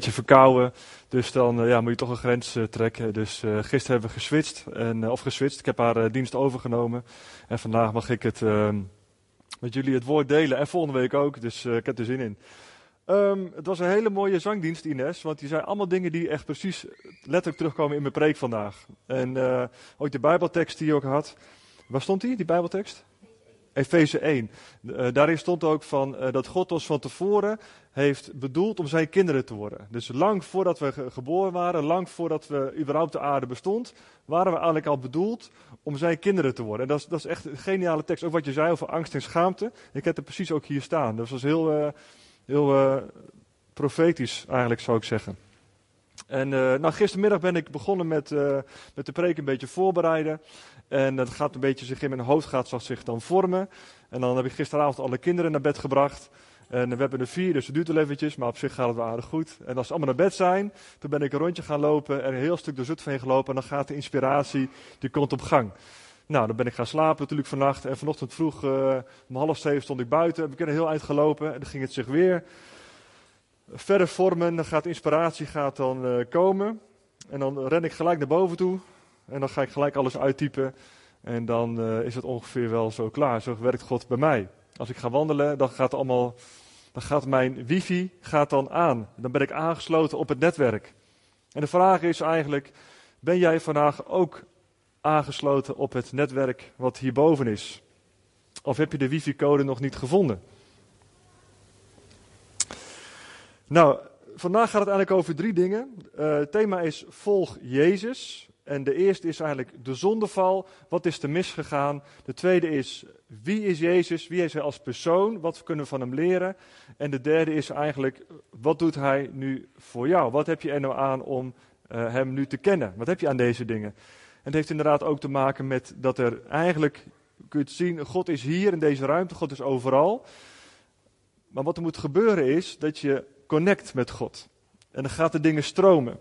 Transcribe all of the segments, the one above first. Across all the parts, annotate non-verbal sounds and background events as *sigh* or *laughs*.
beetje verkouden. Dus dan ja, moet je toch een grens trekken. Dus gisteren hebben we geswitcht. En, of geswitcht. Ik heb haar dienst overgenomen. En vandaag mag ik het ehm, met jullie het woord delen. En volgende week ook. Dus ik heb er zin in. Ehm, het was een hele mooie zangdienst, Ines. Want die zei allemaal dingen die echt precies letterlijk terugkomen in mijn preek vandaag. En ook de Bijbeltekst die je ook had. Waar stond die, die Bijbeltekst? Efeze 1. Uh, eh, daarin stond ook van, uh, dat God ons van tevoren heeft bedoeld om zijn kinderen te worden. Dus lang voordat we geboren waren, lang voordat we überhaupt de aarde bestond, waren we eigenlijk al bedoeld om zijn kinderen te worden. En dat is, dat is echt een geniale tekst. Ook wat je zei over angst en schaamte. Ik heb het precies ook hier staan. Dat was heel, uh, heel profetisch eigenlijk, zou ik zeggen. En nou, gistermiddag ben ik begonnen met, met de preek een beetje voorbereiden. En dat gaat een beetje zich in mijn hoofd gaat zich dan vormen. En dan heb ik gisteravond alle kinderen naar bed gebracht. En we hebben er vier, dus het duurt wel eventjes, maar op zich gaat het wel aardig goed. En als ze allemaal naar bed zijn, toen ben ik een rondje gaan lopen en een heel stuk door Zutphen gelopen. En dan gaat de inspiratie, die komt op gang. Nou, dan ben ik gaan slapen natuurlijk vannacht. En vanochtend vroeg, uh, om half zeven stond ik buiten. Heb ik er heel eind gelopen. En dan ging het zich weer verder vormen. Dan gaat inspiratie gaat dan uh, komen. En dan ren ik gelijk naar boven toe. En dan ga ik gelijk alles uittypen. En dan uh, is het ongeveer wel zo klaar. Zo werkt God bij mij. Als ik ga wandelen, dan gaat allemaal. Dan gaat mijn wifi gaat dan aan. Dan ben ik aangesloten op het netwerk. En de vraag is eigenlijk: ben jij vandaag ook aangesloten op het netwerk wat hierboven is? Of heb je de wifi-code nog niet gevonden? Nou, vandaag gaat het eigenlijk over drie dingen. Het thema is Volg Jezus. En de eerste is eigenlijk de zondeval. Wat is er misgegaan? De tweede is wie is Jezus? Wie is hij als persoon? Wat kunnen we van hem leren? En de derde is eigenlijk wat doet hij nu voor jou? Wat heb je er nou aan om uh, hem nu te kennen? Wat heb je aan deze dingen? En het heeft inderdaad ook te maken met dat er eigenlijk, kun je het zien, God is hier in deze ruimte, God is overal. Maar wat er moet gebeuren is dat je connect met God. En dan gaat de dingen stromen.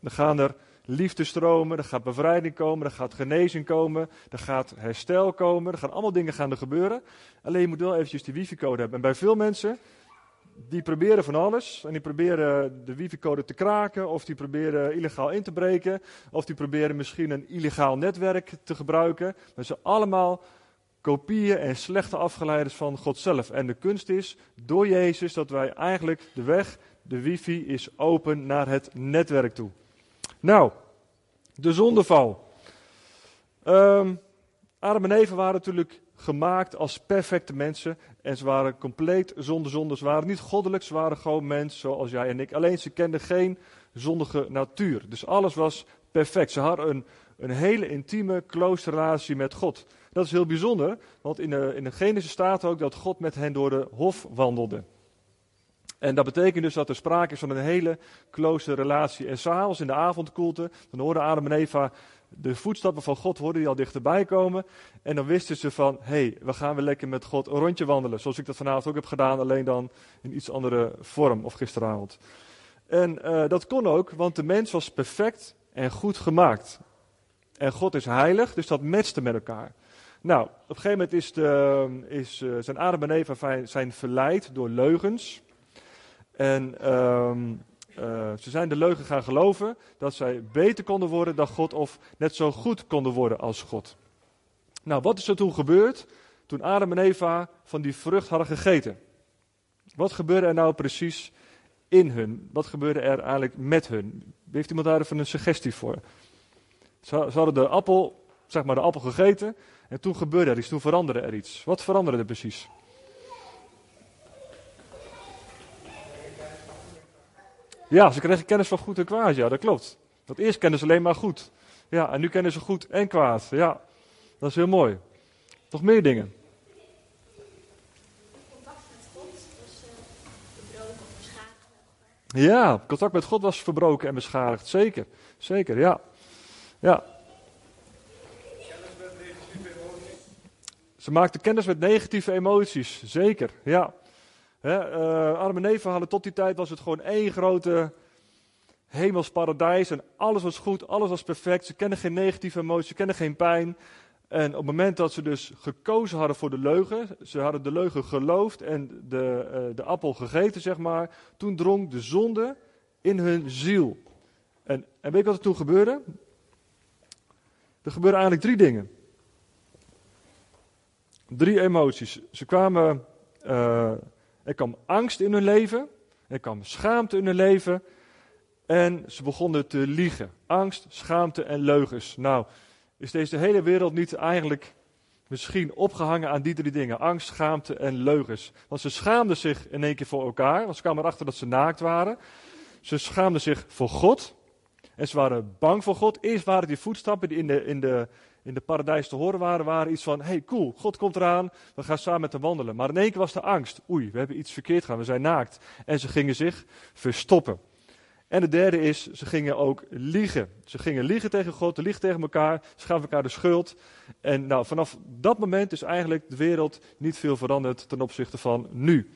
Dan gaan er liefde stromen, er gaat bevrijding komen, er gaat genezing komen, er gaat herstel komen, er gaan allemaal dingen gaan er gebeuren. Alleen je moet wel eventjes die wifi-code hebben. En bij veel mensen, die proberen van alles. En die proberen de wifi-code te kraken, of die proberen illegaal in te breken, of die proberen misschien een illegaal netwerk te gebruiken. Dat zijn allemaal kopieën en slechte afgeleiders van God zelf. En de kunst is, door Jezus, dat wij eigenlijk de weg, de wifi is open naar het netwerk toe. Nou, de zondeval. Um, Adam en Eva waren natuurlijk gemaakt als perfecte mensen. En ze waren compleet zonder zonde. Ze waren niet goddelijk, ze waren gewoon mensen zoals jij en ik. Alleen ze kenden geen zondige natuur. Dus alles was perfect. Ze hadden een, een hele intieme, close relatie met God. Dat is heel bijzonder, want in de, in de Genesis staat ook dat God met hen door de hof wandelde. En dat betekent dus dat er sprake is van een hele close relatie. En s'avonds in de avondkoelte, dan hoorden Adam en Eva de voetstappen van God hoorden die al dichterbij komen. En dan wisten ze van, hé, hey, we gaan weer lekker met God een rondje wandelen. Zoals ik dat vanavond ook heb gedaan, alleen dan in iets andere vorm, of gisteravond. En uh, dat kon ook, want de mens was perfect en goed gemaakt. En God is heilig, dus dat matchte met elkaar. Nou, op een gegeven moment is, de, is, uh, zijn Adam en Eva zijn verleid door leugens. En um, uh, ze zijn de leugen gaan geloven dat zij beter konden worden dan God of net zo goed konden worden als God. Nou, wat is er toen gebeurd toen Adam en Eva van die vrucht hadden gegeten? Wat gebeurde er nou precies in hun? Wat gebeurde er eigenlijk met hun? Heeft iemand daar even een suggestie voor? Ze, ze hadden de appel, zeg maar de appel gegeten en toen gebeurde er iets, toen veranderde er iets. Wat veranderde er precies? Ja, ze kregen kennis van goed en kwaad, ja, dat klopt. Want eerst kenden ze alleen maar goed. Ja, en nu kennen ze goed en kwaad. Ja, dat is heel mooi. Nog meer dingen? Contact met God was verbroken of beschadigd. Ja, contact met God was verbroken en beschadigd. Zeker, zeker, ja. Ja. Ze maakten kennis met negatieve emoties, zeker, ja. He, uh, hadden tot die tijd was het gewoon één grote hemels paradijs en alles was goed, alles was perfect. Ze kenden geen negatieve emoties, ze kenden geen pijn. En op het moment dat ze dus gekozen hadden voor de leugen, ze hadden de leugen geloofd en de, uh, de appel gegeten, zeg maar, toen drong de zonde in hun ziel. En, en weet je wat er toen gebeurde? Er gebeurden eigenlijk drie dingen. Drie emoties. Ze kwamen, uh, er kwam angst in hun leven, er kwam schaamte in hun leven en ze begonnen te liegen. Angst, schaamte en leugens. Nou, is deze hele wereld niet eigenlijk misschien opgehangen aan die drie dingen: angst, schaamte en leugens. Want ze schaamden zich in één keer voor elkaar, want ze kwamen erachter dat ze naakt waren. Ze schaamden zich voor God. En ze waren bang voor God. Eerst waren die voetstappen die in de, in de, in de paradijs te horen waren, waren iets van: hey, cool, God komt eraan, we gaan samen met hem wandelen. Maar in één keer was de angst: oei, we hebben iets verkeerd gedaan, we zijn naakt. En ze gingen zich verstoppen. En de derde is, ze gingen ook liegen. Ze gingen liegen tegen God, liegen tegen elkaar, ze gaven elkaar de schuld. En nou, vanaf dat moment is eigenlijk de wereld niet veel veranderd ten opzichte van nu.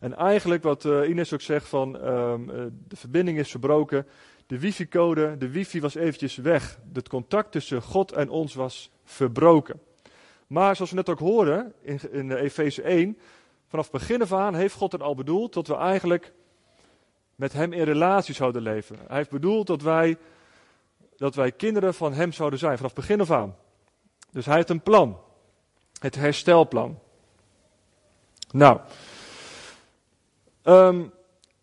En eigenlijk wat uh, Ines ook zegt van um, de verbinding is verbroken. De wifi-code, de wifi was eventjes weg. Het contact tussen God en ons was verbroken. Maar zoals we net ook hoorden in, in Efeze 1, vanaf begin af aan heeft God het al bedoeld dat we eigenlijk met Hem in relatie zouden leven. Hij heeft bedoeld dat wij, dat wij kinderen van Hem zouden zijn, vanaf begin af aan. Dus Hij heeft een plan. Het herstelplan. Nou, um,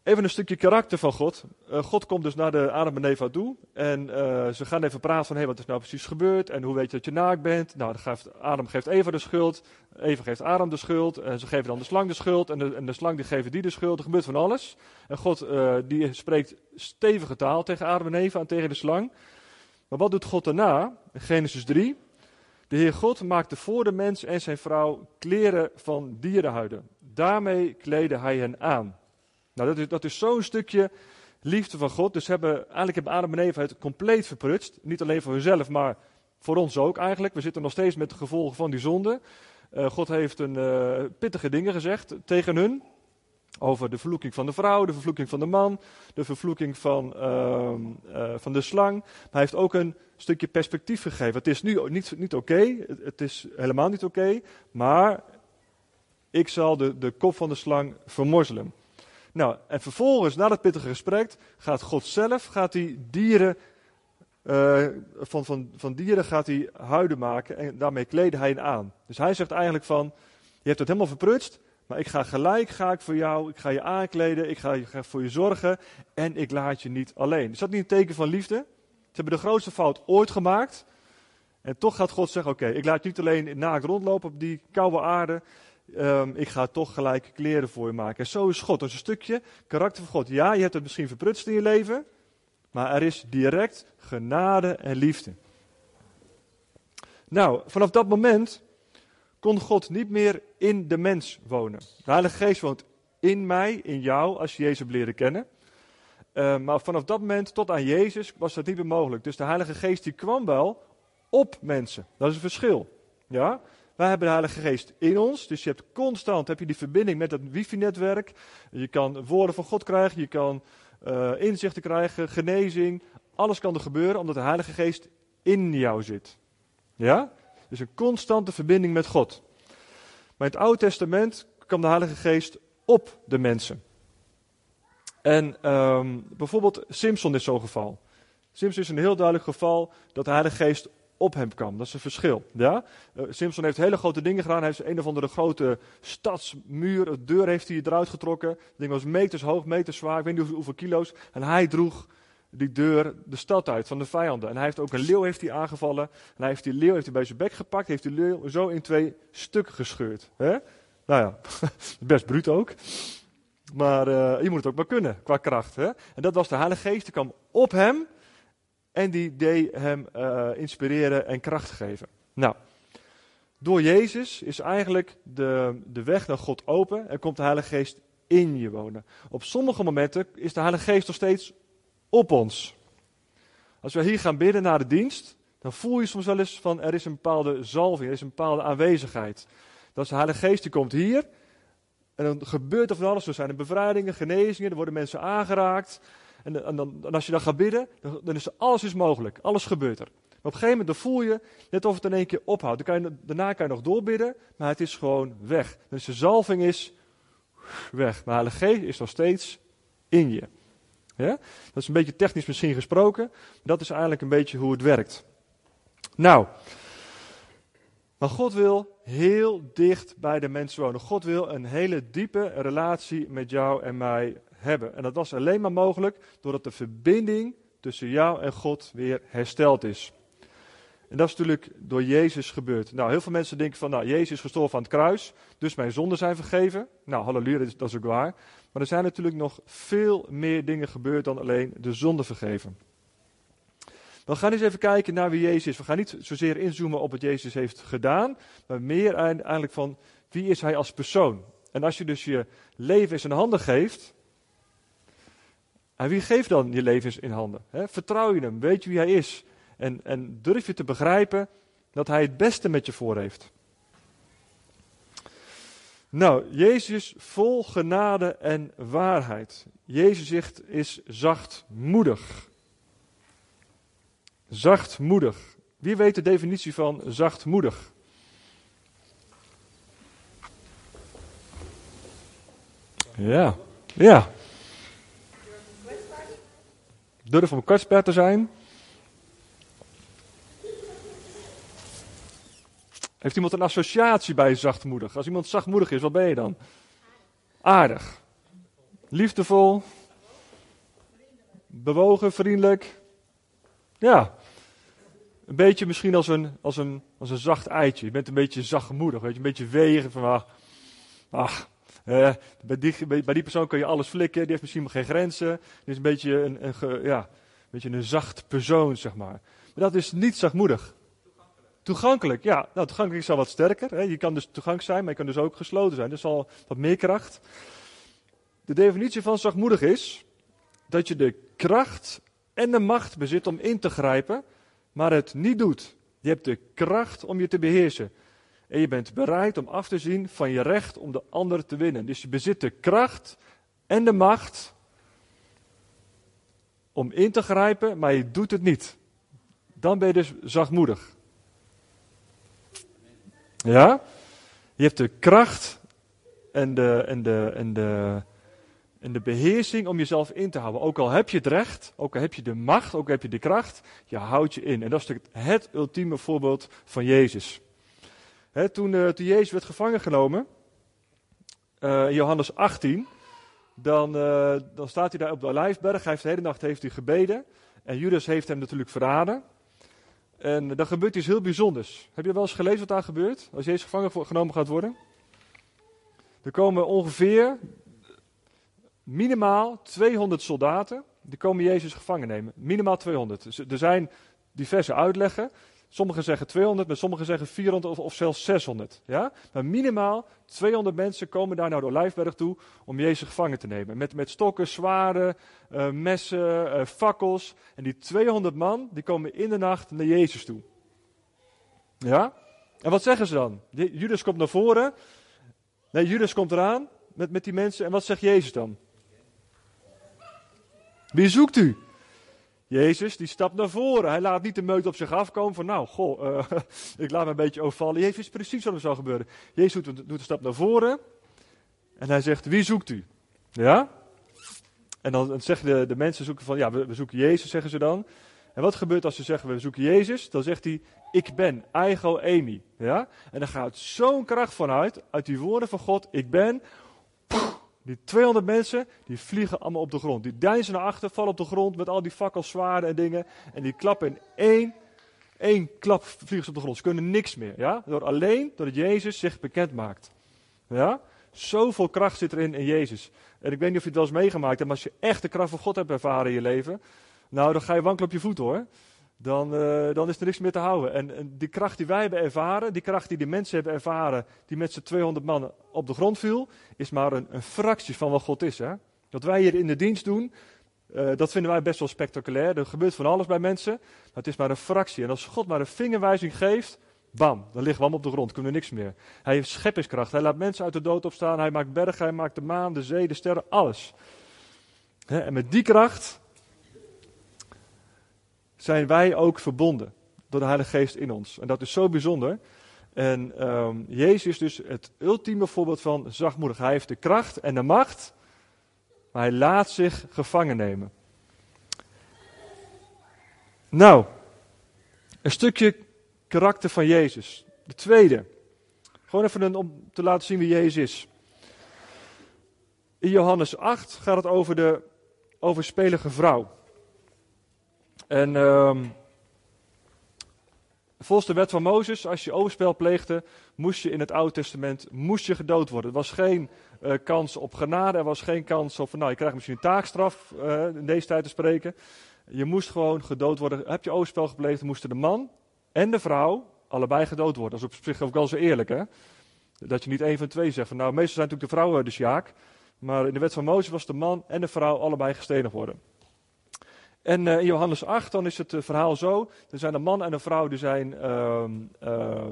Even een stukje karakter van God. Uh, God komt dus naar de Adam en Eva toe. En uh, ze gaan even praten van, hé, wat is nou precies gebeurd? En hoe weet je dat je naakt bent? Nou, dan geeft, Adam geeft Eva de schuld. Eva geeft Adam de schuld. En ze geven dan de slang de schuld. En de, en de slang die geven die de schuld. Er gebeurt van alles. En God uh, die spreekt stevige taal tegen Adam en Eva en tegen de slang. Maar wat doet God daarna? In Genesis 3. De Heer God maakte voor de mens en zijn vrouw kleren van dierenhuiden. Daarmee kleedde hij hen aan. Nou, dat is, dat is zo'n stukje liefde van God. Dus hebben, eigenlijk hebben Adam en Eva het compleet verprutst. Niet alleen voor hunzelf, maar voor ons ook eigenlijk. We zitten nog steeds met de gevolgen van die zonde. Uh, God heeft een uh, pittige dingen gezegd tegen hun. Over de vervloeking van de vrouw, de vervloeking van de man, de vervloeking van, uh, van de slang. Maar hij heeft ook een stukje perspectief gegeven. Het is nu niet, niet oké, het, is helemaal niet oké, maar ik zal de, de kop van de slang vermorzelen. Nou, en vervolgens, na dat pittige gesprek, gaat God zelf gaat die dieren, uh, van, van, van dieren gaat hij huiden maken en daarmee kleden hij hen aan. Dus hij zegt eigenlijk van, je hebt het helemaal verprutst, maar ik ga gelijk ga ik voor jou, ik ga je aankleden, ik ga, ga voor je zorgen en ik laat je niet alleen. Is dat niet een teken van liefde? Ze hebben de grootste fout ooit gemaakt. En toch gaat God zeggen: Oké, ik laat je niet alleen naakt rondlopen op die koude aarde. Um, ik ga toch gelijk kleren voor je maken. En zo is God. Dat is een stukje karakter van God. Ja, je hebt het misschien verprutst in je leven, maar er is direct genade en liefde. Nou, vanaf dat moment kon God niet meer in de mens wonen. De Heilige Geest woont in mij, in jou, als je Jezus hebt leren kennen. Uh, maar vanaf dat moment tot aan Jezus was dat niet meer mogelijk. Dus de Heilige Geest die kwam wel op mensen. Dat is een verschil. Ja? Wij hebben de Heilige Geest in ons, dus je hebt constant heb je die verbinding met het wifi-netwerk. Je kan woorden van God krijgen, je kan uh, inzichten krijgen, genezing. Alles kan er gebeuren omdat de Heilige Geest in jou zit. Ja? Dus een constante verbinding met God. Maar in het Oude Testament kwam de Heilige Geest op de mensen. En um, bijvoorbeeld Simpson is zo'n geval. Simpson is een heel duidelijk geval dat de Heilige Geest op hem kwam. Dat is een verschil. Ja? Uh, Simpson heeft hele grote dingen gedaan. Hij heeft een of andere grote stadsmuur, een deur heeft hij eruit getrokken. Het ding was meters hoog, meters zwaar, ik weet niet hoeveel, kilo's. En hij droeg die deur de stad uit van de vijanden. En hij heeft ook een leeuw heeft hij aangevallen. En hij heeft die leeuw heeft hij bij zijn bek gepakt, heeft die leeuw zo in twee stukken gescheurd. Hè? Nou ja, *laughs* best bruut ook. Maar uh, je moet het ook maar kunnen, qua kracht. Hè? En dat was de Heilige Geest, die kwam op hem. En die deed hem uh, inspireren en kracht geven. Nou, door Jezus is eigenlijk de, de weg naar God open en komt de Heilige Geest in je wonen. Op sommige momenten is de Heilige Geest nog steeds op ons. Als we hier gaan bidden naar de dienst, dan voel je soms wel eens van er is een bepaalde zalving, er is een bepaalde aanwezigheid. Dat is de Heilige Geest die komt hier en dan gebeurt er van alles. Er zijn bevrijdingen, genezingen, er worden mensen aangeraakt. En, en, dan, als je dan gaat bidden, dan, is alles is mogelijk. Alles gebeurt er. Maar op een gegeven moment voel je net of het in één keer ophoudt. Dan kan je, daarna kan je nog doorbidden, maar het is gewoon weg. Dus de zalving is weg. Maar Heilige Geest is nog steeds in je. Ja? Dat is een beetje technisch misschien gesproken. Maar dat is eigenlijk een beetje hoe het werkt. Nou, maar God wil heel dicht bij de mensen wonen. God wil een hele diepe relatie met jou en mij hebben. En dat was alleen maar mogelijk doordat de verbinding tussen jou en God weer hersteld is. En dat is natuurlijk door Jezus gebeurd. Nou, heel veel mensen denken van, nou, Jezus is gestorven aan het kruis, dus mijn zonden zijn vergeven. Nou, halleluja, dat is, ook waar. Maar er zijn natuurlijk nog veel meer dingen gebeurd dan alleen de zonde vergeven. We gaan eens even kijken naar wie Jezus is. We gaan niet zozeer inzoomen op wat Jezus heeft gedaan, maar meer eigenlijk van wie is hij als persoon. En als je dus je leven in zijn handen geeft, en wie geeft dan je leven in handen? Vertrouw je hem? Weet je wie hij is? En, en durf je te begrijpen dat hij het beste met je voor heeft? Nou, Jezus vol genade en waarheid. Jezus zegt is zachtmoedig. Zachtmoedig. Wie weet de definitie van zachtmoedig? Ja, ja. Durf om kwetsbaar te zijn. Heeft iemand een associatie bij zachtmoedig? Als iemand zachtmoedig is, wat ben je dan? Aardig. Liefdevol. Bewogen, vriendelijk. Ja. Een beetje misschien als een, als een, als een zacht eitje. Je bent een beetje zachtmoedig, weet je, een beetje wegen van, ach eh, bij, die, bij, die persoon kun je alles flikken, die heeft misschien geen grenzen. Die is een beetje een, een, ja, beetje een zacht persoon, zeg maar. Maar dat is niet zachtmoedig. Toegankelijk, ja. Nou, toegankelijk is al wat sterker. Hè. Je kan dus toegankelijk zijn, maar je kan dus ook gesloten zijn. Dus al wat meer kracht. De definitie van zachtmoedig is dat je de kracht en de macht bezit om in te grijpen, maar het niet doet. Je hebt de kracht om je te beheersen. En je bent bereid om af te zien van je recht om de ander te winnen. Dus je bezit de kracht en de macht om in te grijpen, maar je doet het niet. Dan ben je dus zachtmoedig. Ja? Je hebt de kracht en de, en de, en de, en de beheersing om jezelf in te houden. Ook al heb je het recht, ook al heb je de macht, ook al heb je de kracht, je houdt je in. En dat is het, het ultieme voorbeeld van Jezus. Toen, uh, toen Jezus werd gevangen genomen, uh, in Johannes 18, dan, uh, dan staat hij daar op de Olijfberg. Hij heeft de hele nacht heeft hij gebeden. En Judas heeft hem natuurlijk verraden. En dan gebeurt iets heel bijzonders. Heb je wel eens gelezen wat daar gebeurt? Als Jezus gevangen genomen gaat worden? Er komen ongeveer minimaal 200 soldaten. Die komen Jezus gevangen nemen. Minimaal 200. Dus er zijn diverse uitleggen. Sommigen zeggen 200, maar sommigen zeggen 400 of, of zelfs 600. Ja? Maar minimaal 200 mensen komen daar naar de Olijfberg toe om Jezus gevangen te nemen. Met, met stokken, zwaarden, uh, messen, uh, fakkels. En die 200 man, die komen in de nacht naar Jezus toe. Ja? En wat zeggen ze dan? Judas komt naar voren. Nee, Judas komt eraan met, met die mensen. En wat zegt Jezus dan? Wie zoekt u? Jezus die stapt naar voren. Hij laat niet de meute op zich afkomen van nou, goh, uh, *laughs* ik laat me een beetje overvallen. Jezus is precies wat er zou gebeuren. Jezus doet, doet een stap naar voren en hij zegt, wie zoekt u? Ja? En dan zeggen de, de mensen zoeken van, ja, we, we, zoeken Jezus, zeggen ze dan. En wat gebeurt als ze zeggen, we zoeken Jezus? Dan zegt hij, ik ben, eigo emi. Ja? En dan gaat zo'n kracht vanuit, uit die woorden van God, ik ben, die 200 mensen, die vliegen allemaal op de grond. Die deinzen naar achter, vallen op de grond met al die fakkels, zwaarden en dingen. En die klappen in één, één klap vliegen ze op de grond. Ze kunnen niks meer. Ja? Door alleen doordat Jezus zich bekend maakt. Ja? Zoveel kracht zit erin in Jezus. En ik weet niet of je het wel eens meegemaakt hebt, maar als je echt de kracht van God hebt ervaren in je leven, nou dan ga je wankelen op je voet hoor dan, uh, dan is er niks meer te houden. En, die kracht die wij hebben ervaren, die kracht die die mensen hebben ervaren, die met z'n 200 man op de grond viel, is maar een, een fractie van wat God is. Hè? Dat wij hier in de dienst doen, uh, dat vinden wij best wel spectaculair. Er gebeurt van alles bij mensen, maar het is maar een fractie. En als God maar een vingerwijzing geeft, bam, dan liggen we op de grond, kunnen we niks meer. Hij heeft scheppingskracht, hij laat mensen uit de dood opstaan, hij maakt bergen, hij maakt de maan, de zee, de sterren, alles. en met die kracht zijn wij ook verbonden door de Heilige Geest in ons. En dat is zo bijzonder. En um, Jezus is dus het ultieme voorbeeld van zachtmoedig. Hij heeft de kracht en de macht, maar hij laat zich gevangen nemen. Nou, een stukje karakter van Jezus. De tweede. Gewoon even een, om te laten zien wie Jezus is. In Johannes 8 gaat het over de overspelige vrouw. En um, volgens de wet van Mozes, als je overspel pleegde, moest je in het Oude Testament moest je gedood worden. Er was geen uh, kans op genade, er was geen kans op, nou je krijgt misschien een taakstraf, uh, in deze tijd te spreken. Je moest gewoon gedood worden. Heb je overspel gepleegd, moesten de man en de vrouw allebei gedood worden. Dat is op zich ook wel zo eerlijk, hè? Dat je niet één van twee zegt. Van, nou, meestal zijn natuurlijk de vrouwen de sjaak. Maar in de wet van Mozes was de man en de vrouw allebei gestenigd worden. En uh, in Johannes 8 dan is het uh, verhaal zo. Er zijn een man en een vrouw die zijn uh,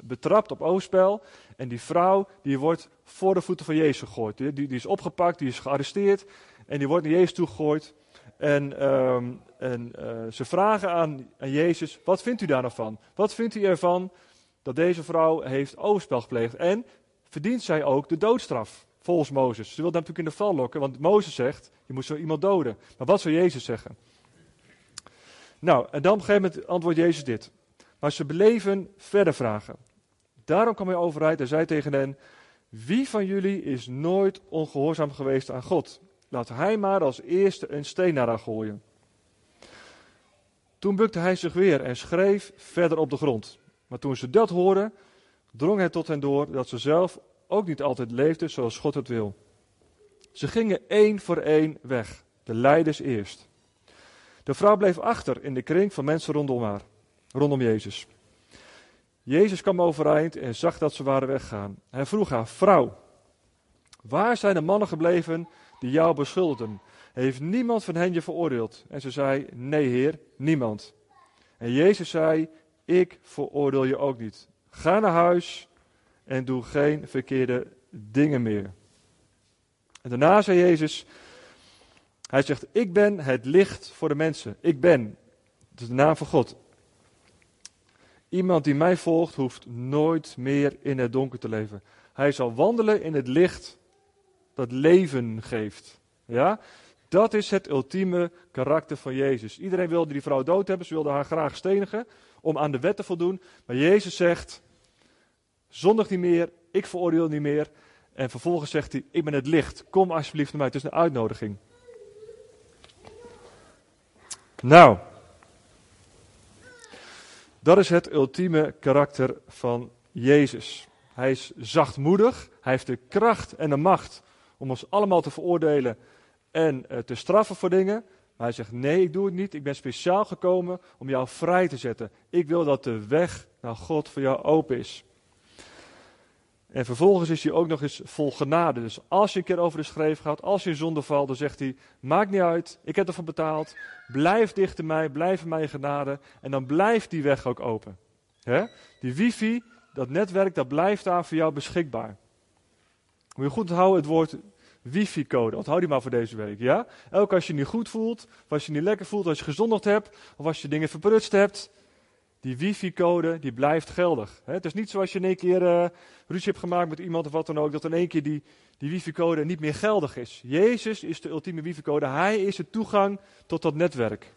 betrapt op overspel. En die vrouw die wordt voor de voeten van Jezus gegooid. Die, die, die is opgepakt, die is gearresteerd. En die wordt naar Jezus toegegooid. En, ehm, en ze vragen aan, aan Jezus, wat vindt u daar nou van? Wat vindt u ervan dat deze vrouw heeft overspel gepleegd? En verdient zij ook de doodstraf, volgens Mozes? Ze wilde hem natuurlijk in de val lokken, want Mozes zegt, je moet zo iemand doden. Maar wat zou Jezus zeggen? Nou, en dan op een gegeven moment antwoordt Jezus dit. Maar ze beleven verder vragen. Daarom kwam hij overheid en zei tegen hen, wie van jullie is nooit ongehoorzaam geweest aan God? Laat hij maar als eerste een steen naar haar gooien. Toen bukte hij zich weer en schreef verder op de grond. Maar toen ze dat hoorden, drong het tot hen door dat ze zelf ook niet altijd leefden zoals God het wil. Ze gingen één voor één weg, de leiders eerst. De vrouw bleef achter in de kring van mensen rondom haar, rondom Jezus. Jezus kwam overeind en zag dat ze waren weggaan. Hij vroeg haar: Vrouw, waar zijn de mannen gebleven die jou beschuldigden? Heeft niemand van hen je veroordeeld? En ze zei: Nee, Heer, niemand. En Jezus zei: Ik veroordeel je ook niet. Ga naar huis en doe geen verkeerde dingen meer. En daarna zei Jezus: Hij zegt: Ik ben het licht voor de mensen. Ik ben. Dat is de naam van God. Iemand die mij volgt, hoeft nooit meer in het donker te leven. Hij zal wandelen in het licht dat leven geeft. Ja? Dat is het ultieme karakter van Jezus. Iedereen wilde die vrouw dood hebben, ze wilden haar graag stenigen om aan de wet te voldoen. Maar Jezus zegt: zondig niet meer, ik veroordeel niet meer. En vervolgens zegt hij: Ik ben het licht, kom alsjeblieft naar mij. Het is een uitnodiging. Nou, dat is het ultieme karakter van Jezus. Hij is zachtmoedig, hij heeft de kracht en de macht om ons allemaal te veroordelen en uh, te straffen voor dingen. Maar hij zegt: Nee, ik doe het niet. Ik ben speciaal gekomen om jou vrij te zetten. Ik wil dat de weg naar God voor jou open is. En vervolgens is hij ook nog eens vol genade. Dus als je een keer over de schreef gaat, als je in zonde valt, dan zegt hij: Maakt niet uit, ik heb ervoor betaald. Blijf dicht in mij, blijf in mijn genade. En dan blijft die weg ook open. He? Die wifi, dat netwerk, dat blijft daar voor jou beschikbaar. Moet je goed houden het woord wifi-code. Onthoud die maar voor deze week, ja? Elke als je je niet goed voelt, of als je je niet lekker voelt, als je gezondigd hebt, of als je dingen verprutst hebt, die wifi-code, die blijft geldig. Het is niet zoals je in één keer uh, ruzie hebt gemaakt met iemand of wat dan ook, dat in één keer die, die wifi-code niet meer geldig is. Jezus is de ultieme wifi-code. Hij is de toegang tot dat netwerk.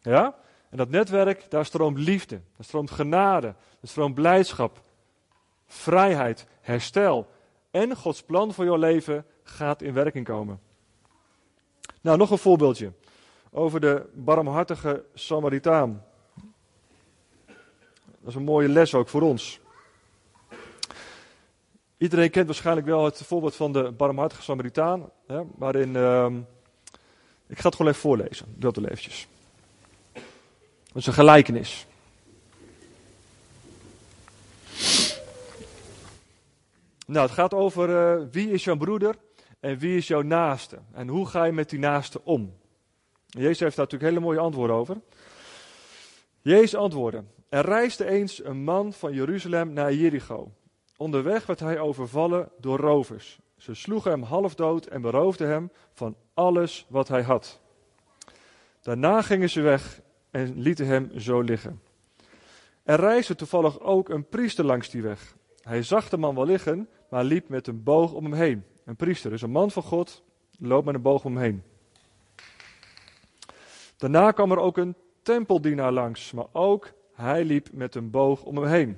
Ja? En dat netwerk, daar stroomt liefde, daar stroomt genade, daar stroomt blijdschap, vrijheid, herstel. En Gods plan voor jouw leven gaat in werking komen. Nou, nog een voorbeeldje over de barmhartige Samaritaan. Dat is een mooie les ook voor ons. Iedereen kent waarschijnlijk wel het voorbeeld van de barmhartige Samaritaan. Hè, waarin, uh, ik ga het gewoon even voorlezen. Dat. Dat is een gelijkenis. Nou, het gaat over uh, wie is jouw broeder en wie is jouw naaste. En hoe ga je met die naaste om. Jezus heeft daar natuurlijk hele mooie antwoorden over. Jezus antwoordde, er reisde eens een man van Jeruzalem naar Jericho. Onderweg werd hij overvallen door rovers. Ze sloegen hem half dood en beroofden hem van alles wat hij had. Daarna gingen ze weg en lieten hem zo liggen. Er reisde toevallig ook een priester langs die weg. Hij zag de man wel liggen, maar liep met een boog om hem heen. Een priester, dus een man van God, loopt met een boog om hem heen. Daarna kwam er ook een tempeldienaar langs, maar ook hij liep met een boog om hem heen.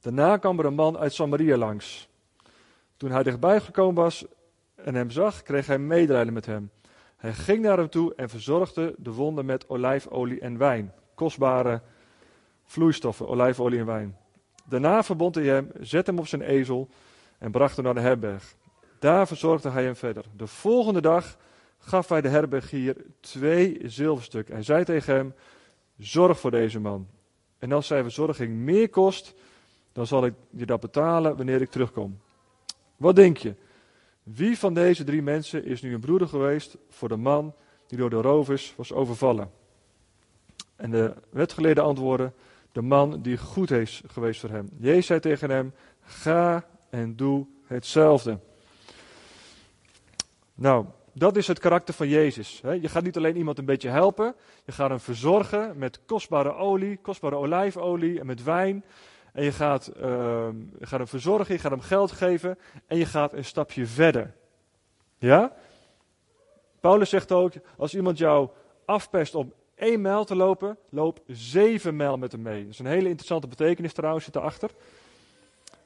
Daarna kwam er een man uit Samaria langs. Toen hij dichtbij gekomen was en hem zag, kreeg hij medelijden met hem. Hij ging naar hem toe en verzorgde de wonden met olijfolie en wijn. Kostbare vloeistoffen, olijfolie en wijn. Daarna verbond hij hem, zette hem op zijn ezel en bracht hem naar de herberg. Daar verzorgde hij hem verder. De volgende dag gaf hij de herbergier twee zilverstukken. Hij zei tegen hem: Zorg voor deze man. En als zijn verzorging meer kost, dan zal ik je dat betalen wanneer ik terugkom. Wat denk je? Wie van deze drie mensen is nu een broeder geweest voor de man die door de rovers was overvallen? En de wetgeleerde antwoorden: De man die goed is geweest voor hem. Jezus zei tegen hem: Ga en doe hetzelfde. Nou, dat is het karakter van Jezus. Je gaat niet alleen iemand een beetje helpen, je gaat hem verzorgen met kostbare olie, kostbare olijfolie en met wijn. En je gaat, je gaat hem verzorgen, je gaat hem geld geven en je gaat een stapje verder. Ja? Paulus zegt ook, als iemand jou afpest om één mijl te lopen, loop zeven mijl met hem mee. Dat is een hele interessante betekenis trouwens, zit erachter.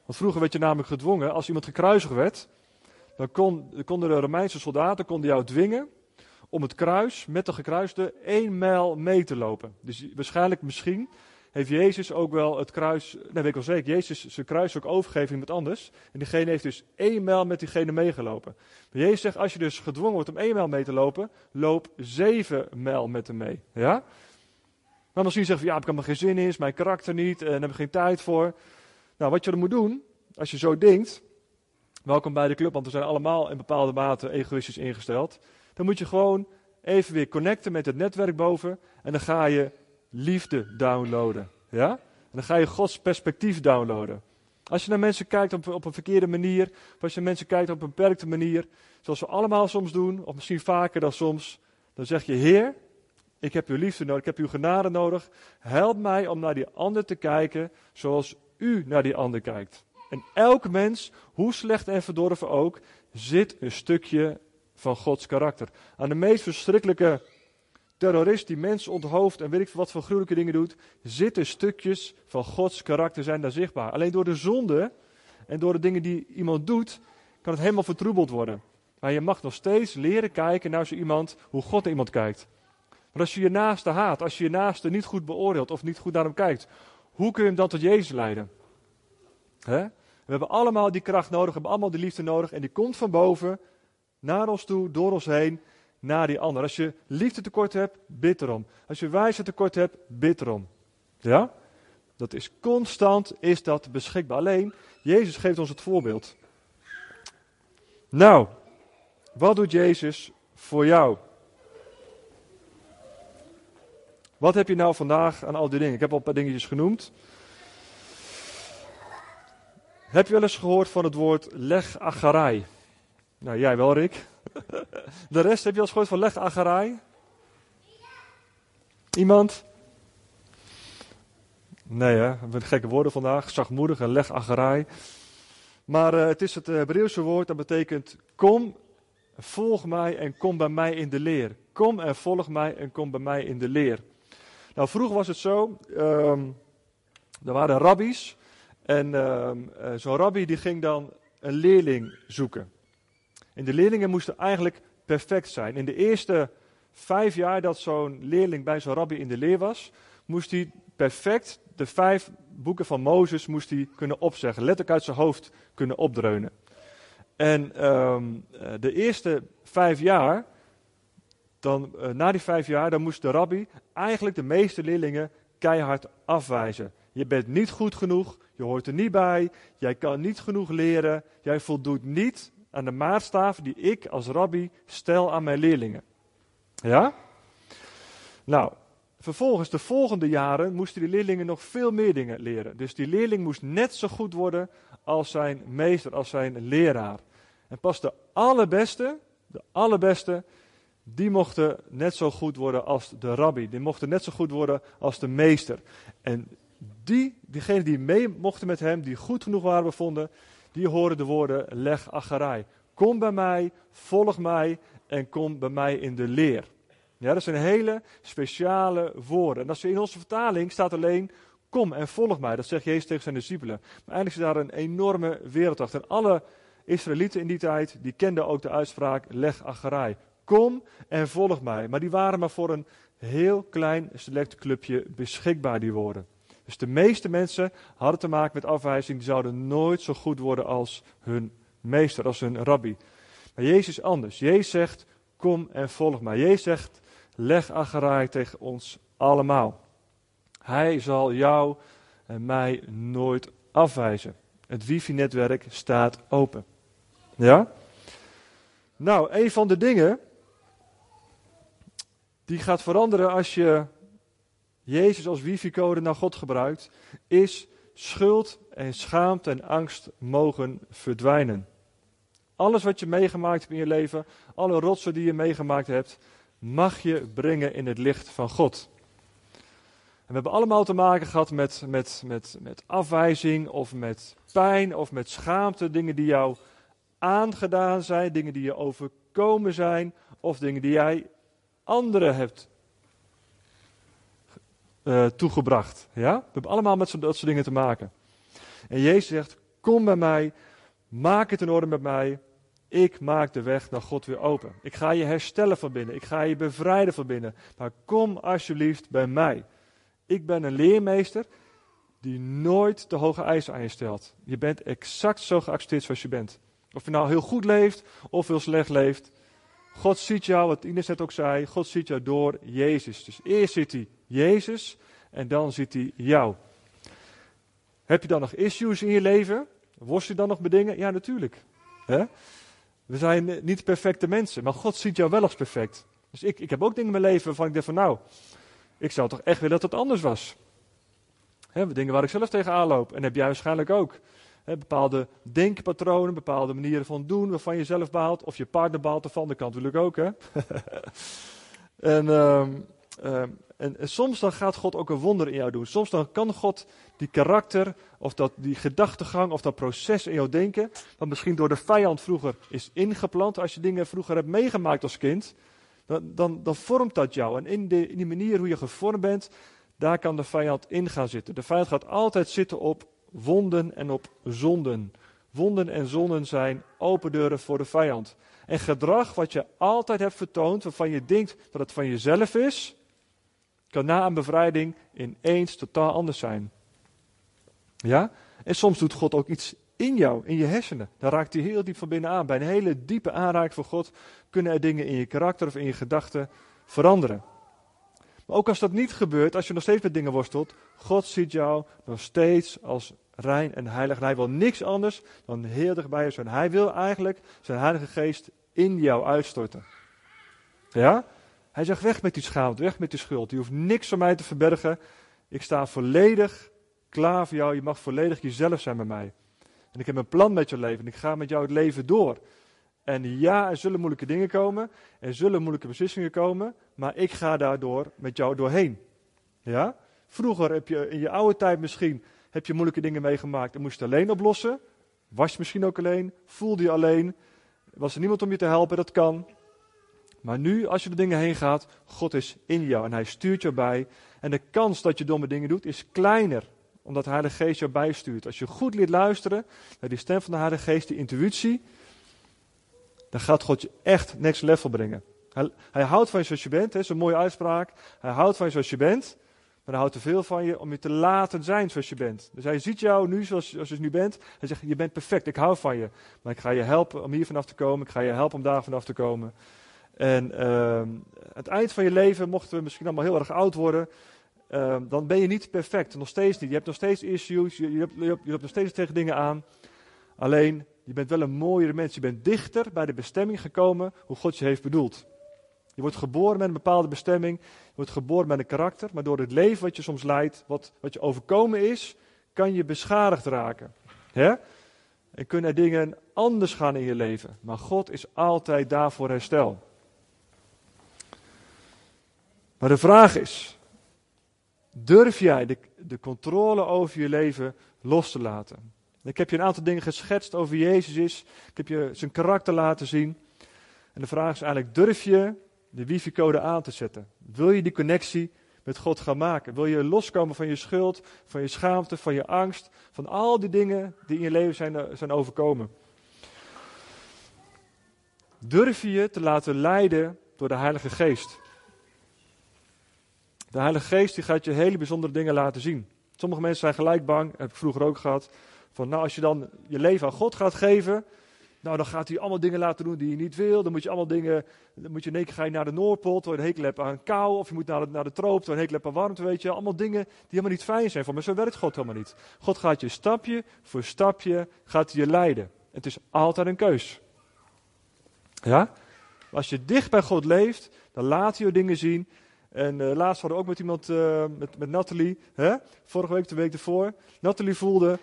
Want vroeger werd je namelijk gedwongen, als iemand gekruisigd werd, dan kon, konden de Romeinse soldaten konden jou dwingen om het kruis met de gekruisde één mijl mee te lopen. Dus waarschijnlijk misschien heeft Jezus ook wel het kruis, nee weet ik wel zeker, Jezus zijn kruis ook overgegeven iemand anders. En diegene heeft dus één mijl met diegene meegelopen. Maar Jezus zegt, als je dus gedwongen wordt om één mijl mee te lopen, loop zeven mijl met hem mee. Ja? Maar misschien zeggen van, ja, ik heb er geen zin in, is mijn karakter niet, en heb ik geen tijd voor. Nou, wat je er moet doen, als je zo denkt, welkom bij de club, want we zijn allemaal in bepaalde mate egoïstisch ingesteld. Dan moet je gewoon even weer connecten met het netwerk boven en dan ga je liefde downloaden. Ja? En dan ga je Gods perspectief downloaden. Als je naar mensen kijkt op, op een verkeerde manier, of als je naar mensen kijkt op een beperkte manier, zoals we allemaal soms doen, of misschien vaker dan soms, dan zeg je: Heer, ik heb uw liefde nodig, ik heb uw genade nodig. Help mij om naar die ander te kijken zoals u naar die ander kijkt. En elk mens, hoe slecht en verdorven ook, zit een stukje van Gods karakter. Aan de meest verschrikkelijke terrorist die mensen onthoofdt en weet ik wat voor gruwelijke dingen doet, zitten stukjes van Gods karakter zijn daar zichtbaar. Alleen door de zonde en door de dingen die iemand doet, kan het helemaal vertroebeld worden. Maar je mag nog steeds leren kijken naar zo iemand, hoe God naar iemand kijkt. Maar als je je naaste haat, als je je naaste niet goed beoordeelt of niet goed naar hem kijkt, hoe kun je hem dan tot Jezus leiden? We hebben allemaal die kracht nodig, we hebben allemaal die liefde nodig en die komt van boven naar ons toe, door ons heen naar die ander. Als je liefde tekort hebt, bid erom. Als je wijsheid tekort hebt, bid erom. Ja? Dat is constant, is dat beschikbaar. Alleen, Jezus geeft ons het voorbeeld. Nou, wat doet Jezus voor jou? Wat heb je nou vandaag aan al die dingen? Ik heb al een paar dingetjes genoemd. Heb je wel eens gehoord van het woord leg agarij? Nou, jij wel, Rick. *laughs* De rest heb je al gehoord van leg agarij? Iemand? Nee, hè? We gekke woorden vandaag. Zachtmoedig en leg agarij. Maar uh, het is het Hebreeuwse woord dat betekent: kom, volg mij en kom bij mij in de leer. Kom en volg mij en kom bij mij in de leer. Nou, vroeger was het zo: um, er waren rabbies. En um, uh, zo'n rabbi die ging dan een leerling zoeken. En de leerlingen moesten eigenlijk perfect zijn. In de eerste vijf jaar dat zo'n leerling bij zo'n rabbi in de leer was, moest hij perfect de vijf boeken van Mozes moest hij kunnen opzeggen, letterlijk uit zijn hoofd kunnen opdreunen. En um, de eerste vijf jaar, dan, uh, na die vijf jaar, dan moest de rabbi eigenlijk de meeste leerlingen keihard afwijzen. Je bent niet goed genoeg, je hoort er niet bij, jij kan niet genoeg leren, jij voldoet niet aan de maatstaven die ik als rabbi stel aan mijn leerlingen. Ja? Nou, vervolgens de volgende jaren moesten die leerlingen nog veel meer dingen leren. Dus die leerling moest net zo goed worden als zijn meester, als zijn leraar. En pas de allerbeste, de allerbeste, die mochten net zo goed worden als de rabbi. Die mochten net zo goed worden als de meester. En die, diegenen die mee mochten met hem, die goed genoeg waren bevonden, die horen de woorden leg acharij. Kom bij mij, volg mij en kom bij mij in de leer. Ja, dat zijn hele speciale woorden. En als je in onze vertaling staat alleen kom en volg mij. Dat zegt Jezus tegen zijn discipelen. Maar eigenlijk is daar een enorme wereld achter. En alle Israëlieten in die tijd, die kenden ook de uitspraak leg acherij. Kom en volg mij. Maar die waren maar voor een heel klein select clubje beschikbaar, die woorden. Dus de meeste mensen hadden te maken met afwijzing. Die zouden nooit zo goed worden als hun meester, als hun rabbi. Maar Jezus anders. Jezus zegt, kom en volg mij. Jezus zegt, leg acherij tegen ons allemaal. Hij zal jou en mij nooit afwijzen. Het wifi-netwerk staat open. Ja? Nou, een van de dingen die gaat veranderen als je Jezus als wifi-code naar God gebruikt, is schuld en schaamte en angst mogen verdwijnen. Alles wat je meegemaakt hebt in je leven, alle rotsen die je meegemaakt hebt, mag je brengen in het licht van God. We hebben allemaal te maken gehad met, met, met, met afwijzing of met pijn of met schaamte. Dingen die jou aangedaan zijn, dingen die je overkomen zijn of dingen die jij anderen hebt uh, toegebracht. Ja? We hebben allemaal met dat soort dingen te maken. En Jezus zegt, kom bij mij, maak het in orde met mij. Ik maak de weg naar God weer open. Ik ga je herstellen van binnen. Ik ga je bevrijden van binnen. Maar kom alsjeblieft bij mij. Ik ben een leermeester die nooit te hoge eisen aan je stelt. Je bent exact zo geaccepteerd zoals je bent. Of je nou heel goed leeft of heel slecht leeft. God ziet jou, wat Ines net ook zei, God ziet jou door Jezus. Dus eerst ziet hij Jezus en dan ziet hij jou. Heb je dan nog issues in je leven? Worstel je dan nog met dingen? Ja, natuurlijk. We zijn niet perfecte mensen, maar God ziet jou wel als perfect. Dus ik, ik heb ook dingen in mijn leven waarvan ik denk van nou, ik zou toch echt willen dat het anders was. Dingen waar ik zelf tegenaan loop. En heb jij waarschijnlijk ook. Bepaalde denkpatronen, bepaalde manieren van doen waarvan je zelf baalt. Of je partner baalt ervan, dat kan natuurlijk ook. Hè? *laughs* en, uh, en, en, soms dan gaat God ook een wonder in jou doen. Soms dan kan God die karakter, of dat, die gedachtegang, of dat proces in jou denken, dat misschien door de vijand vroeger is ingeplant. Als je dingen vroeger hebt meegemaakt als kind, dan, dan, dan vormt dat jou. En in, de, in die manier hoe je gevormd bent, daar kan de vijand in gaan zitten. De vijand gaat altijd zitten op wonden en op zonden. Wonden en zonden zijn open deuren voor de vijand. En gedrag wat je altijd hebt vertoond, waarvan je denkt dat het van jezelf is, kan na een bevrijding ineens totaal anders zijn. Ja? En soms doet God ook iets in jou, in je hersenen. Dan raakt hij heel diep van binnen aan. Bij een hele diepe aanraking van God kunnen er dingen in je karakter of in je gedachten veranderen. Maar ook als dat niet gebeurt, als je nog steeds met dingen worstelt, God ziet jou nog steeds als rein en heilig. En hij wil niks anders dan heel dichtbij je zijn. Hij wil eigenlijk zijn Heilige Geest in jou uitstorten. Ja? Hij zegt weg met die schaamte, weg met die schuld. Je hoeft niks van mij te verbergen. Ik sta volledig klaar voor jou. Je mag volledig jezelf zijn bij mij. En ik heb een plan met je leven. En ik ga met jou het leven door. En ja, er zullen moeilijke dingen komen. Er zullen moeilijke beslissingen komen. Maar ik ga daardoor met jou doorheen. Ja? Vroeger heb je in je oude tijd misschien heb je moeilijke dingen meegemaakt en moest je alleen oplossen. Was je misschien ook alleen? Voelde je alleen? Was er niemand om je te helpen? Dat kan. Maar nu, als je de dingen heen gaat, God is in jou en hij stuurt je bij. En de kans dat je domme dingen doet is kleiner omdat de Heilige Geest jou bijstuurt. Als je goed leert luisteren naar die stem van de Heilige Geest, die intuïtie, dan gaat God je echt next level brengen. Hij, hij houdt van je zoals je bent, is een mooie uitspraak. Hij houdt van je zoals je bent, maar hij houdt te veel van je om je te laten zijn zoals je bent. Dus hij ziet jou nu zoals, zoals je nu bent. Hij zegt, je bent perfect, ik hou van je. Maar ik ga je helpen om hier vanaf te komen, ik ga je helpen om daar vanaf te komen. En uh, het eind van je leven, mochten we misschien allemaal heel erg oud worden, Ehm, dan ben je niet perfect. Nog steeds niet. Je hebt nog steeds issues. Je, je, hebt, je, hebt, nog steeds tegen dingen aan. Alleen, je bent wel een mooiere mens. Je bent dichter bij de bestemming gekomen hoe God je heeft bedoeld. Je wordt geboren met een bepaalde bestemming. Je wordt geboren met een karakter. Maar door het leven wat je soms leidt, wat, wat je overkomen is, kan je beschadigd raken. Hè? En kunnen er dingen anders gaan in je leven. Maar God is altijd daar voor herstel. Maar de vraag is, Durf jij de, de controle over je leven los te laten? Ik heb je een aantal dingen geschetst over Jezus is. Ik heb je zijn karakter laten zien. En de vraag is eigenlijk, durf je de wifi-code aan te zetten? Wil je die connectie met God gaan maken? Wil je loskomen van je schuld, van je schaamte, van je angst, van al die dingen die in je leven zijn, eh, zijn overkomen? Durf je je te laten leiden door de Heilige Geest? De Heilige Geest die gaat je hele bijzondere dingen laten zien. Sommige mensen zijn gelijk bang, heb ik vroeger ook gehad. Van nou, als je dan je leven aan God gaat geven, nou dan gaat hij allemaal dingen laten doen die je niet wil. Dan moet je allemaal dingen, dan moet je in één keer naar de Noordpool, terwijl je een hekel aan kou. Of je moet naar de, naar de troop, terwijl je een hekel aan warmte, weet je. Allemaal dingen die helemaal niet fijn zijn voor me. Zo werkt God helemaal niet. God gaat je stapje voor stapje, gaat je leiden. Het is altijd een keus. Ja? Als je dicht bij God leeft, dan laat hij je dingen zien. En uh, laatst hadden we ook met iemand, uh, met, met Nathalie, hè? vorige week, de week ervoor. Nathalie voelde,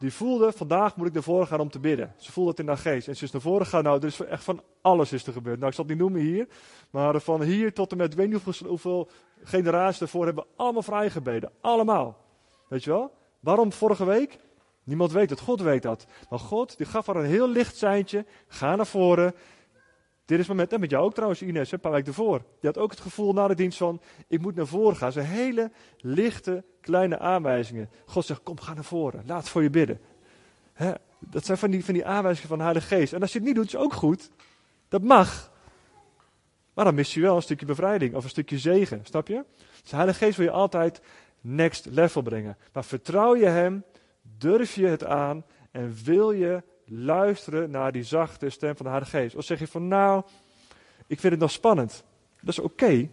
die voelde, vandaag moet ik naar voren gaan om te bidden. Ze voelde het in haar geest. En ze is naar voren gegaan, nou, er is echt van alles is er gebeurd. Nou, ik zal het niet noemen hier, maar van hier tot en met, weet niet hoeveel, generaties ervoor hebben allemaal vrijgebeden. Allemaal. Weet je wel? Waarom vorige week? Niemand weet het, God weet dat. Maar God, die gaf haar een heel licht seintje. Ga naar voren. Dit is moment, en met jou ook trouwens Ines, een paar weken ervoor. Die had ook het gevoel na de dienst van, ik moet naar voren gaan. Ze hele lichte, kleine aanwijzingen. God zegt, kom, ga naar voren, laat voor je bidden. dat zijn van die, van die aanwijzingen van de Heilige Geest. En als je het niet doet, is ook goed. Dat mag. Maar dan mis je wel een stukje bevrijding of een stukje zegen, snap je? Dus de Heilige Geest wil je altijd next level brengen. Maar vertrouw je Hem, durf je het aan en wil je luisteren naar die zachte stem van de Heilige Geest. Of zeg je van nou, ik vind het nog spannend. Dat is oké. Okay.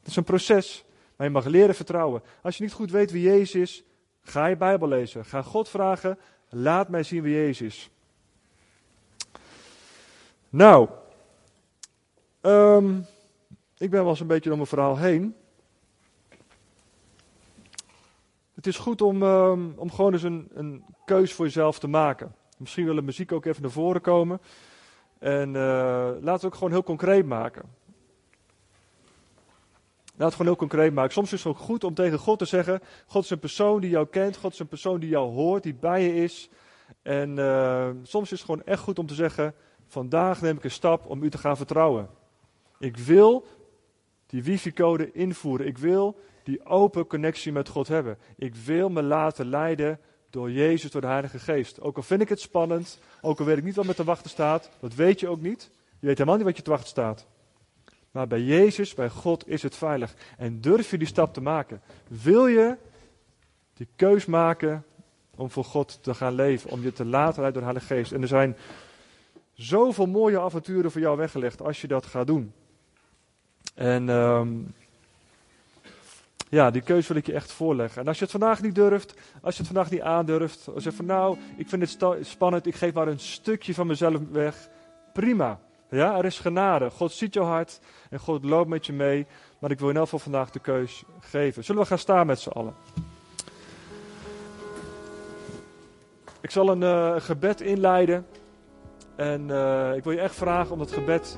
Dat is een proces. Maar je mag leren vertrouwen. Als je niet goed weet wie Jezus is, ga je Bijbel lezen. Ga God vragen, laat mij zien wie Jezus is. Nou, um, ik ben wel eens een beetje door mijn verhaal heen. Het is goed om, um, om gewoon eens een, een keus voor jezelf te maken. Misschien wil de muziek ook even naar voren komen. En uh, laten we het ook gewoon heel concreet maken. Laat het gewoon heel concreet maken. Soms is het ook goed om tegen God te zeggen: God is een persoon die jou kent, God is een persoon die jou hoort, die bij je is. En uh, soms is het gewoon echt goed om te zeggen: Vandaag neem ik een stap om u te gaan vertrouwen. Ik wil die wifi-code invoeren. Ik wil die open connectie met God hebben. Ik wil me laten leiden door Jezus, door de Heilige Geest. Ook al vind ik het spannend, ook al weet ik niet wat me te wachten staat, dat weet je ook niet. Je weet helemaal niet wat je te wachten staat. Maar bij Jezus, bij God is het veilig. En durf je die stap te maken? Wil je die keus maken om voor God te gaan leven, om je te laten leiden door de Heilige Geest? En er zijn zoveel mooie avonturen voor jou weggelegd als je dat gaat doen. En um, ja, die keuze wil ik je echt voorleggen. En als je het vandaag niet durft, als je het vandaag niet aandurft, als je van nou, ik vind het spannend, ik geef maar een stukje van mezelf weg, prima. Ja, er is genade. God ziet jouw hart en God loopt met je mee. Maar ik wil in elk geval vandaag de keus geven. Zullen we gaan staan met z'n allen? Ik zal een uh, gebed inleiden. En uh, ik wil je echt vragen om dat gebed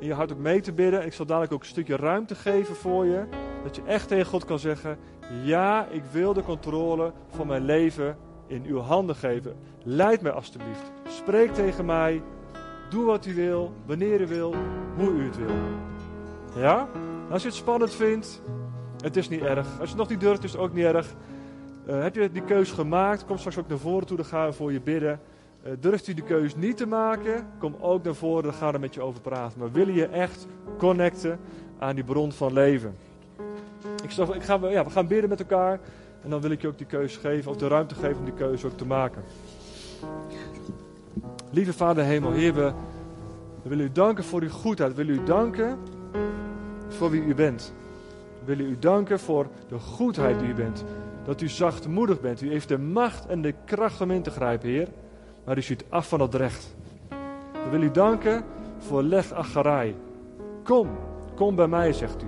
in je hart ook mee te bidden. Ik zal dadelijk ook een stukje ruimte geven voor je. Dat je echt tegen God kan zeggen: Ja, ik wil de controle van mijn leven in uw handen geven. Leid mij alstublieft. Spreek tegen mij. Doe wat u wil, wanneer u wil, hoe u het wil. Ja? Als je het spannend vindt, het is niet erg. Als je het nog niet durft, is het ook niet erg. Uh, heb je die keus gemaakt, kom straks ook naar voren toe, dan gaan we voor je bidden. Uh, durft u de keus niet te maken, kom ook naar voren, dan gaan we met je over praten. Maar willen je echt connecten aan die bron van leven? Ik, zeg, ik ja, we gaan bidden met elkaar. En dan wil ik je ook die keuze geven, of de ruimte geven om die keuze ook te maken. Lieve Vader Hemel, Heer, we, we willen u danken voor uw goedheid. We willen u danken voor wie u bent. We willen u danken voor de goedheid die u bent. Dat u zachtmoedig bent. U heeft de macht en de kracht om in te grijpen, Heer. Maar u ziet af van het recht. We willen u danken voor leg acharai. Kom, kom bij mij, zegt u.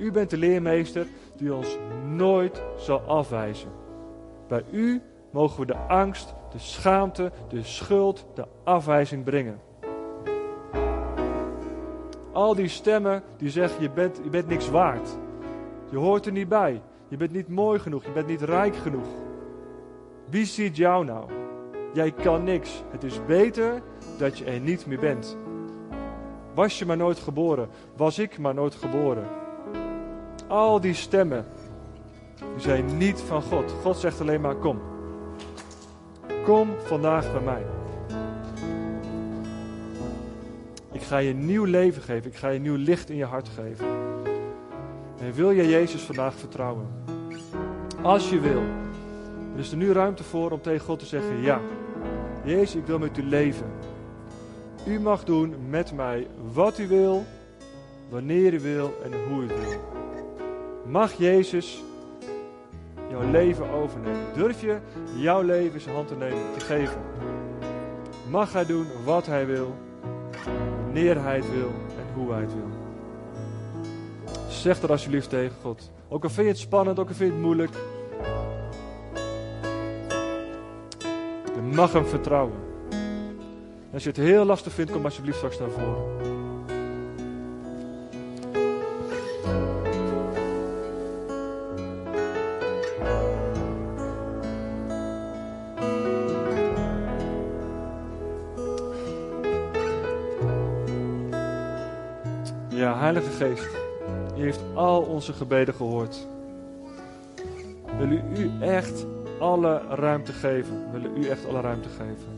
U bent de leermeester die ons nooit zal afwijzen. Bij u mogen we de angst, de schaamte, de schuld, de afwijzing brengen. Al die stemmen die zeggen je bent, je bent niks waard. Je hoort er niet bij. Je bent niet mooi genoeg. Je bent niet rijk genoeg. Wie ziet jou nou? Jij kan niks. Het is beter dat je er niet meer bent. Was je maar nooit geboren? Was ik maar nooit geboren? Al die stemmen, die zijn niet van God. God zegt alleen maar, kom. Kom vandaag bij mij. Ik ga je nieuw leven geven. Ik ga je nieuw licht in je hart geven. En wil je Jezus vandaag vertrouwen? Als je wil. Er is er nu ruimte voor om tegen God te zeggen: Ja, Jezus, ik wil met u leven. U mag doen met mij wat u wil, wanneer u wil en hoe u wil. Mag Jezus jouw leven overnemen? Durf je jouw leven zijn hand te nemen, te geven? Mag hij doen wat hij wil, wanneer hij het wil en hoe hij het wil? Zeg dat alsjeblieft tegen God. Ook al vind je het spannend, ook al vind je het moeilijk. Je mag hem vertrouwen. En als je het heel lastig vindt, kom alsjeblieft straks naar voren. Geest, u heeft al onze gebeden gehoord. Wil u u echt alle ruimte geven? Willen u echt alle ruimte geven?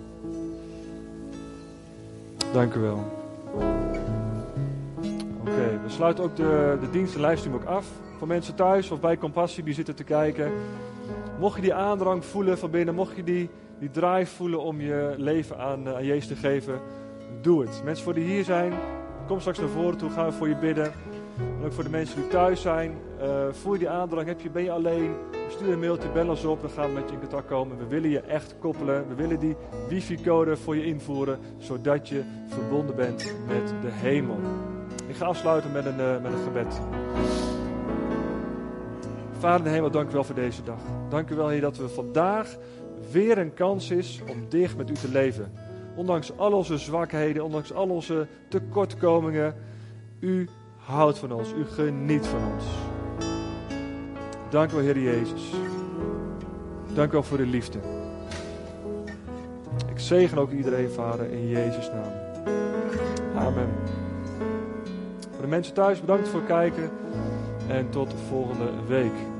Dank u wel. Oké, we sluiten ook de, de dienst en ook af. Voor mensen thuis of bij Compassie die zitten te kijken. Mocht je die aandrang voelen van binnen, mocht je die, die drive voelen om je leven aan, aan Jezus te geven, doe het. Mensen voor die hier zijn, kom straks naar voren toe, gaan we voor je bidden. En ook voor de mensen die thuis zijn, uh, voel je die aandrang, heb je, ben je alleen, stuur een mailtje, bel ons op, dan gaan we met je in contact komen. We willen je echt koppelen, we willen die wifi-code voor je invoeren, zodat je verbonden bent met de hemel. Ik ga afsluiten met een, uh, met een gebed. Vader de hemel, dank u wel voor deze dag. Dank u wel, Heer, dat we vandaag weer een kans is om dicht met u te leven. Ondanks al onze zwakheden, ondanks al onze tekortkomingen, u houdt van ons, u geniet van ons. Dank u wel, Heer Jezus. Dank u wel voor de liefde. Ik zegen ook iedereen, Vader, in Jezus' naam. Amen. Voor de mensen thuis, bedankt voor het kijken en tot de volgende week.